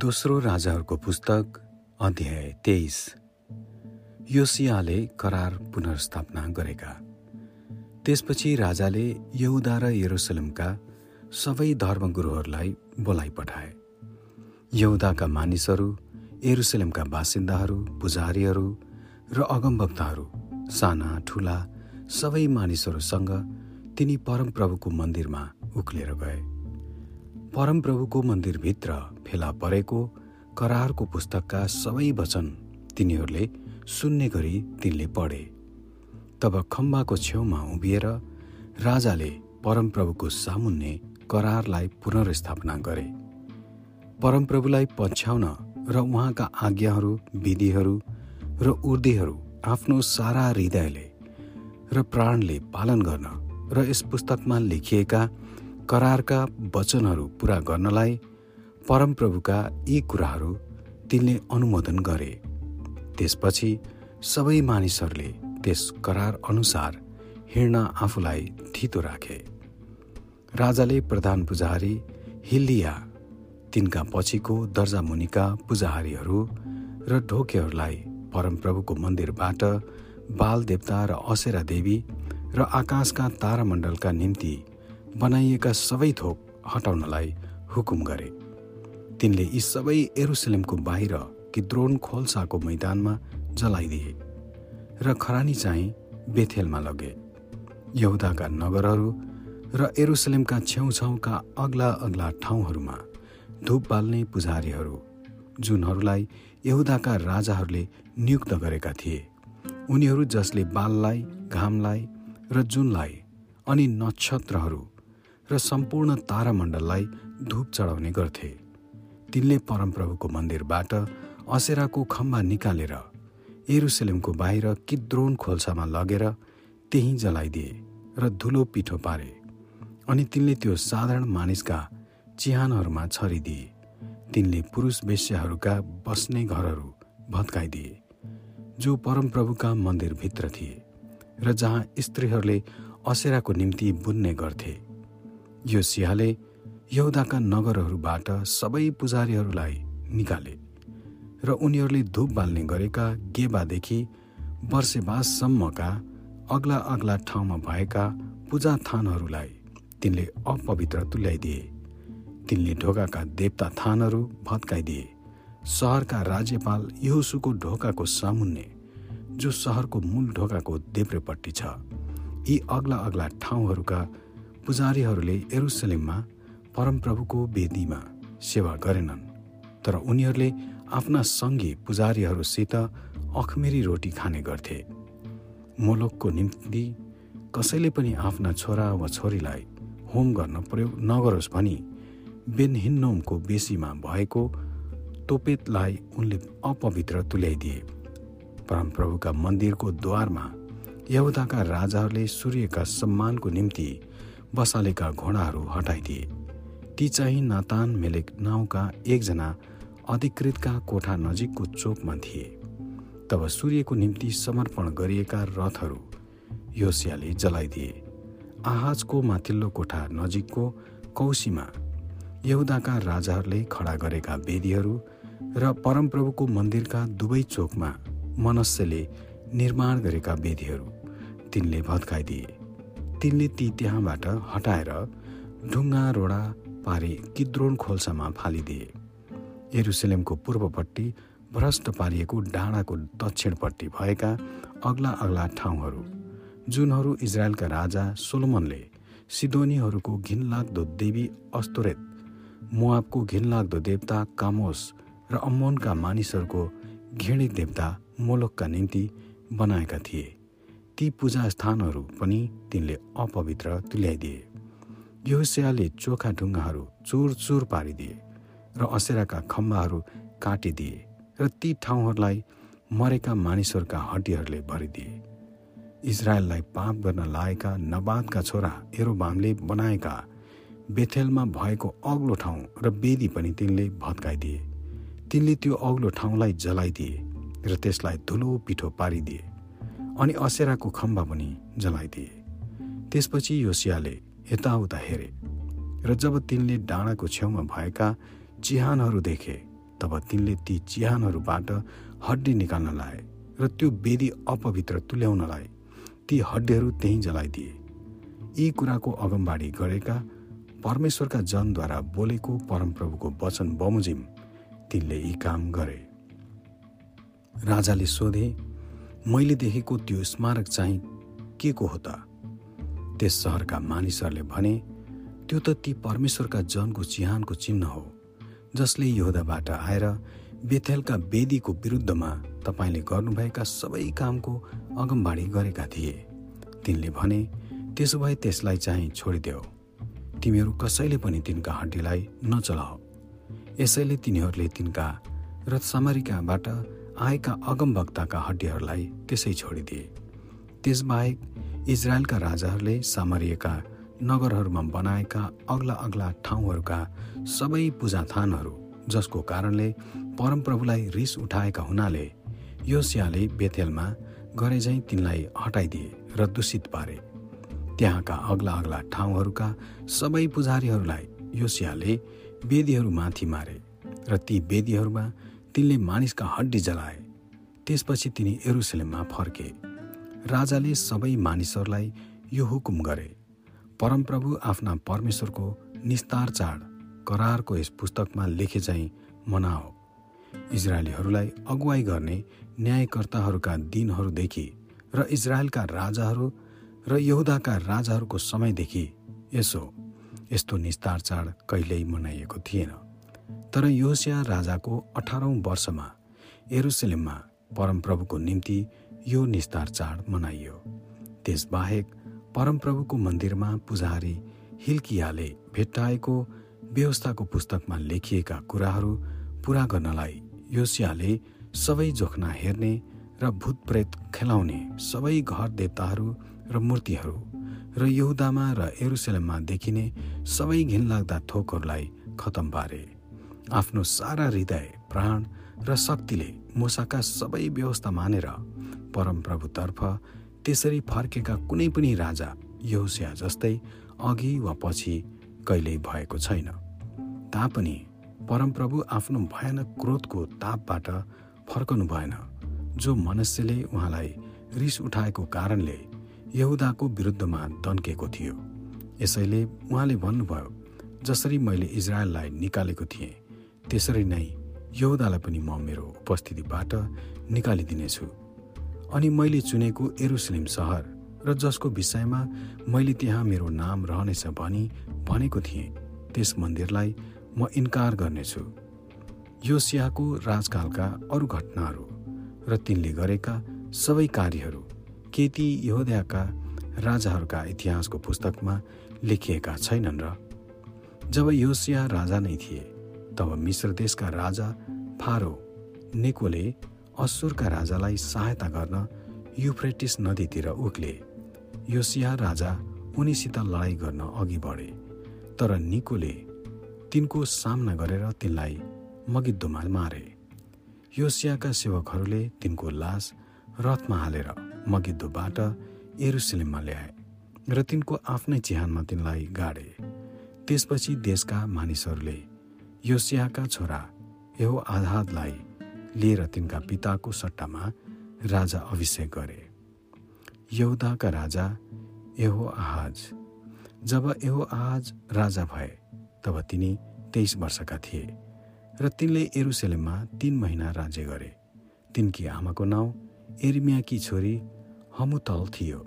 दोस्रो राजाहरूको पुस्तक अध्याय तेइस। योसियाले करार पुनर्स्थापना गरेका। त्यसपछि राजाले यहुदा र यरुसलेमका सबै धर्मगुरुहरूलाई बोलाइ पठाए। यहुदाका मानिसहरू यरुसलेमका बासिन्दाहरू पुजारीहरू र अगमभक्तहरू साना ठुला सबै मानिसहरूसँग तिनी परमप्रभुको मन्दिरमा उक्लेर गए। परमप्रभुको मन्दिरभित्र फेला परेको करारको पुस्तकका सबै वचन तिनीहरूले सुन्ने गरी तिनले पढे। तब खम्बाको छेउमा उभिएर राजाले परमप्रभुको सामुन्ने करारलाई पुनर्स्थापना गरे। परमप्रभुलाई पछ्याउन र उहाँका आज्ञाहरू विधिहरू र उर्दीहरू आफ्नो सारा हृदयले र प्राणले पालन गर्न र यस पुस्तकमा लेखिएका करारका वचनहरू पुरा गर्नलाई परमप्रभुका यी कुराहरू तिनले अनुमोदन गरे। त्यसपछि सबै मानिसहरूले त्यस करार अनुसार हिँड्न आफूलाई थितो राखे। राजाले प्रधान पुजारी हिल्लिया तिनका पछिको दर्जा मुनिका पुजारीहरू र ढोकेहरूलाई परमप्रभुको मन्दिरबाट बाल देवता र असेरा देवी र आकाशका तारामण्डलका निम्ति बनाइएका सबै थोक हटाउनलाई हुकुम गरे। तिनले यी सबै एरुसलेमको बाहिर किद्रोन खोल्साको मैदानमा जलाइदिए र खरानी चाहिँ बेथेलमा लगे। यहुदाका नगरहरू र एरुसलेमका छेउछाउका अग्ला अग्ला ठाउँहरूमा धुप बाल्ने पुजारीहरू जुनहरूलाई यहुदाका राजाहरूले नियुक्त गरेका थिए उनीहरू जसले बाललाई घामलाई र जुनलाई अनि नक्षत्रहरू र सम्पूर्ण तारामण्डललाई धूप चढाउने गर्थे। तिनले परमप्रभुको मन्दिरबाट असेराको खम्बा निकालेर एरुसलेमको बाहिर किद्रोन खोल्सामा लगेर त्यहीँ जलाइदिए र धुलो पिठो पारे अनि तिनले त्यो साधारण मानिसका चिहानहरूमा छरिदिए। तिनले पुरुष वेश्याहरूका बस्ने घरहरू भत्काइदिए जो परमप्रभुका मन्दिरभित्र थिए र जहाँ स्त्रीहरूले असेराको निम्ति बुन्ने गर्थे। यो सिंहले यहुदाका नगरहरूबाट सबै पुजारीहरूलाई निकाले र उनीहरूले धुप बाल्ने गरेका गेबादेखि वर्षेबाससम्मका अग्ला अग्ला ठाउँमा भएका पूजा थानहरूलाई तिनले अपवित्र तुल्याइदिए। तिनले ढोकाका देवता थानहरू भत्काइदिए। सहरका राज्यपाल यहुसुको ढोकाको सामुन्ने जो सहरको मूल ढोकाको देब्रेपट्टि छ यी अग्ला अग्ला ठाउँहरूका पुजारीहरूले एरुसलेममा परमप्रभुको वेदीमा सेवा गरेनन् तर उनीहरूले आफ्ना सङ्गी पुजारीहरूसित अखमेरी रोटी खाने गर्थे। मोलोकको निम्ति कसैले पनि आफ्ना छोरा वा छोरीलाई होम गर्न प्रयोग नगरोस् भनी बेनहिन्नोमको बेसीमा भएको तोपेतलाई उनले अपवित्र तुल्याइदिए। परमप्रभुका मन्दिरको द्वारमा यहुदाका राजाहरूले सूर्यका सम्मानको निम्ति बसालेका घोडाहरू हटाइदिए। ती चाहिँ नातान मेलेक नाउँका एकजना अधिकृतका कोठा नजिकको चोकमा थिए। तब सूर्यको निम्ति समर्पण गरिएका रथहरू योसियाले जलाइदिए। आहाजको माथिल्लो कोठा नजिकको कौशीमा यहुदाका राजाहरूले खडा गरेका वेदीहरू र परमप्रभुको मन्दिरका दुवै चोकमा मनस्यले निर्माण गरेका वेदीहरू तिनले भत्काइदिए। तिनले ती त्यहाँबाट हटाएर ढुङ्गा रोडा पारे किद्रोन खोल्सामा फालिदिए। एरुसलेमको पूर्वपट्टि भ्रष्ट पारिएको डाँडाको दक्षिणपट्टि भएका अग्ला अग्ला ठाउँहरू जुनहरू इजरायलका राजा सोलोमनले सिदोनीहरूको घिनलाग्दो देवी अस्तोरेत मुआबको घिनलाग्दो देवता कामोस र अम्मोनका मानिसहरूको घृणित देवता मोलोकका निम्ति बनाएका थिए। ती पूजा स्थानहरू पनि तिनले अपवित्र तुल्याइदिए। योसियाले चोखा ढुङ्गाहरू चुर चुर पारिदिए र असेराका खम्बाहरू काटिदिए र ती ठाउँहरूलाई मरेका मानिसहरूका हड्डीहरूले भरिदिए। इजरायललाई पाप गर्न लागेका नबादका छोरा एरोबामले बनाएका बेथेलमा भएको अग्लो ठाउँ र बेदी पनि तिनले भत्काइदिए। तिनले त्यो अग्लो ठाउँलाई जलाइदिए र त्यसलाई धुलो पिठो पारिदिए। अनि असेराको खम्बा पनि जलाइदिए। त्यसपछि योसियाले यताउता हेरे र जब तिनले डाँडाको छेउमा भएका चिहानहरू देखे तब तिनले ती चिहानहरूबाट हड्डी निकाल्न लाए र त्यो वेदी अपवित्र तुल्याउनलाई ती हड्डीहरू त्यहीँ जलाइदिए। यी कुराको अगमबाडी गरेका परमेश्वरका जनद्वारा बोलेको परमप्रभुको वचन बमोजिम तिनले यी काम गरे। राजाले सोधे मैले देखेको त्यो स्मारक चाहिँ के को हो त? त्यस सहरका मानिसहरूले भने त्यो त ती परमेश्वरका जनको चिहानको चिन्ह हो जसले योदाबाट आएर बेथेलका वेदीको विरुद्धमा तपाईँले गर्नुभएका सबै कामको अगमबाडी गरेका थिए। तिनले भने त्यसो भए त्यसलाई चाहिँ छोडिदेऊ। तिमीहरू कसैले पनि तिनका हड्डीलाई नचलाओ। यसैले तिनीहरूले तिनका र समरिकाबाट आएका अगमभक्ताका हड्डीहरूलाई त्यसै छोडिदिए। त्यसबाहेक इजरायलका राजाहरूले सामरिएका नगरहरूमा बनाएका अग्ला अग्ला ठाउँहरूका सबै पूजाथानहरू जसको कारणले परमप्रभुलाई रिस उठाएका हुनाले योसियाले बेथेलमा गरे झैँ तिनलाई हटाइदिए र दूषित पारे। त्यहाँका अग्ला अग्ला ठाउँहरूका सबै पुजारीहरूलाई योसियाले वेदीहरू माथि मारे र ती वेदीहरूमा तिनले मानिसका हड्डी जलाए। त्यसपछि तिनी एरुसलेममा फर्के। राजाले सबै मानिसहरूलाई यो हुकुम गरे। परमप्रभु आफ्ना परमेश्वरको निस्तार चाड करारको यस पुस्तकमा लेखे चाहिँ मनाओ। इजरायलीहरूलाई अगुवाई गर्ने न्यायकर्ताहरूका दिनहरूदेखि र इजरायलका राजाहरू र यहुदाका राजाहरूको समयदेखि यसो यस्तो निस्तार चाड कहिल्यै मनाइएको थिएन। तर योसिया राजाको अठारौँ वर्षमा एरुसलेममा परमप्रभुको निम्ति यो निस्तार चाड मनाइयो। त्यसबाहेक परमप्रभुको मन्दिरमा पुजारी हिल्कियाले भेट्टाएको व्यवस्थाको पुस्तकमा लेखिएका कुराहरू पुरा गर्नलाई योसियाले सबै जोखना हेर्ने र भूतप्रेत खेलाउने सबै घर देवताहरू र मूर्तिहरू र यहुदामा र एरुसलेममा देखिने सबै घिनलाग्दा थोकहरूलाई खतम पारे आफ्नो सारा हृदय प्राण र शक्तिले मुसाका सबै व्यवस्था मानेर परमप्रभुतर्फ त्यसरी फर्केका कुनै पनि राजा यहुसिया जस्तै अघि वा पछि कहिल्यै भएको छैन। तापनि परमप्रभु आफ्नो भयानक क्रोधको तापबाट फर्कनु भएन जो मनुष्यले उहाँलाई रिस उठाएको कारणले यहुदाको विरुद्धमा दन्केको थियो। यसैले उहाँले भन्नुभयो जसरी मैले इजरायललाई निकालेको थिएँ त्यसरी नै यहुदालाई पनि म मेरो उपस्थितिबाट निकालिदिनेछु। अनि मैले चुनेको एरुसलिम सहर र जसको विषयमा मैले त्यहाँ मेरो नाम रहनेछ भनी भनेको थिएँ। त्यस मन्दिरलाई म इन्कार गर्नेछु। यो सियाको राजकालका अरू घटनाहरू र तिनले गरेका सबै कार्यहरू के ती यहोदयाका राजाहरूका इतिहासको पुस्तकमा लेखिएका छैनन् र जब योसिया राजा नै थिए तब मिश्र देशका राजा फारो नेकोले असुरका राजालाई सहायता गर्न युफ्रेटिस नदीतिर उक्ले। योसिया राजा उनीसित लडाइँ गर्न अघि बढे तर निकोले तिनको सामना गरेर तिनलाई मगिद्दोमा मारे। योसियाका सेवकहरूले तिनको लास रथमा हालेर मगिद्दोबाट एरुसलेममा ल्याए र तिनको आफ्नै चिहानमा तिनलाई गाडे। त्यसपछि देशका मानिसहरूले योसियाका छोरा एहो आधादलाई लिएर तिनका पिताको सट्टामा राजा अभिषेक गरे। यहुदाका राजा एहो आहाज जब एहो आहाज राजा भए तब तिनी तेइस वर्षका थिए र तिनले एरुसेलेममा तीन महिना राज्य गरे। तिनकी आमाको नाउँ एरिमियाकी छोरी हमुतल थियो।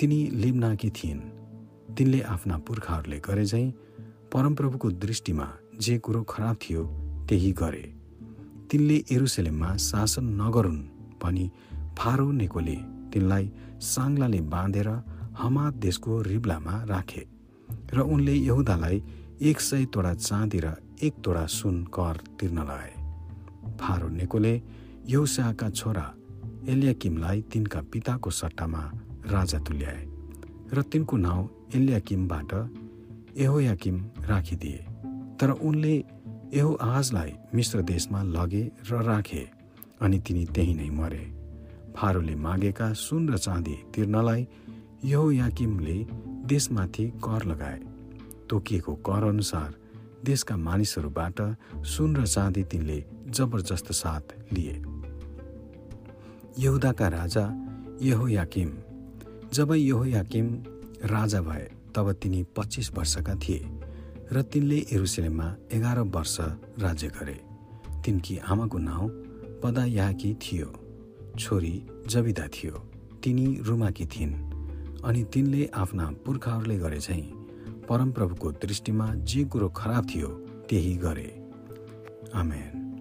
तिनी लिम्नाकी थिइन्। तिनले आफ्ना पुर्खाहरूले गरे झैँ परमप्रभुको दृष्टिमा जे कुरो खराब थियो त्यही गरे। तिनले एरुसलेममा शासन नगरून् भनी फारो नेकोले तिनलाई साङ्लाले बाँधेर हमाद देशको रिब्लामा राखे र उनले यहुदालाई एक सय तोडा चाँदी र एक तोडा सुन कर तिर्न लगाए फारो नेकोले यौसाका छोरा एलियाकिमलाई तिनका पिताको सट्टामा राजा तुल्याए र तिनको नाउँ एलियाकिमबाट एहोयाकिम राखिदिए। तर उनले एहो आजलाई मिश्र देशमा लगे र राखे अनि तिनी त्यही नै मरे। फारोले मागेका सुन र चाँदी तिर्नलाई यहो याकिमले देशमाथि कर लगाए। तोकिएको कर अनुसार देशका मानिसहरूबाट सुन र चाँदी तिनले जबरजस्त साथ लिए। यहुदाका राजा यहो याकिम जब यहो याकिम राजा भए तब तिनी पच्चिस वर्षका थिए। र तिनले एरुसलेममा एघार वर्ष राज्य गरे। तिनकी आमाको नाउँ पदायाकी थियो। छोरी जबिदा थियो। तिनी रुमाकी थिइन्। अनि तिनले आफ्ना पुर्खाहरूले गरे चाहिँ परमप्रभुको दृष्टिमा जे कुरो खराब थियो त्यही गरे। आमेन।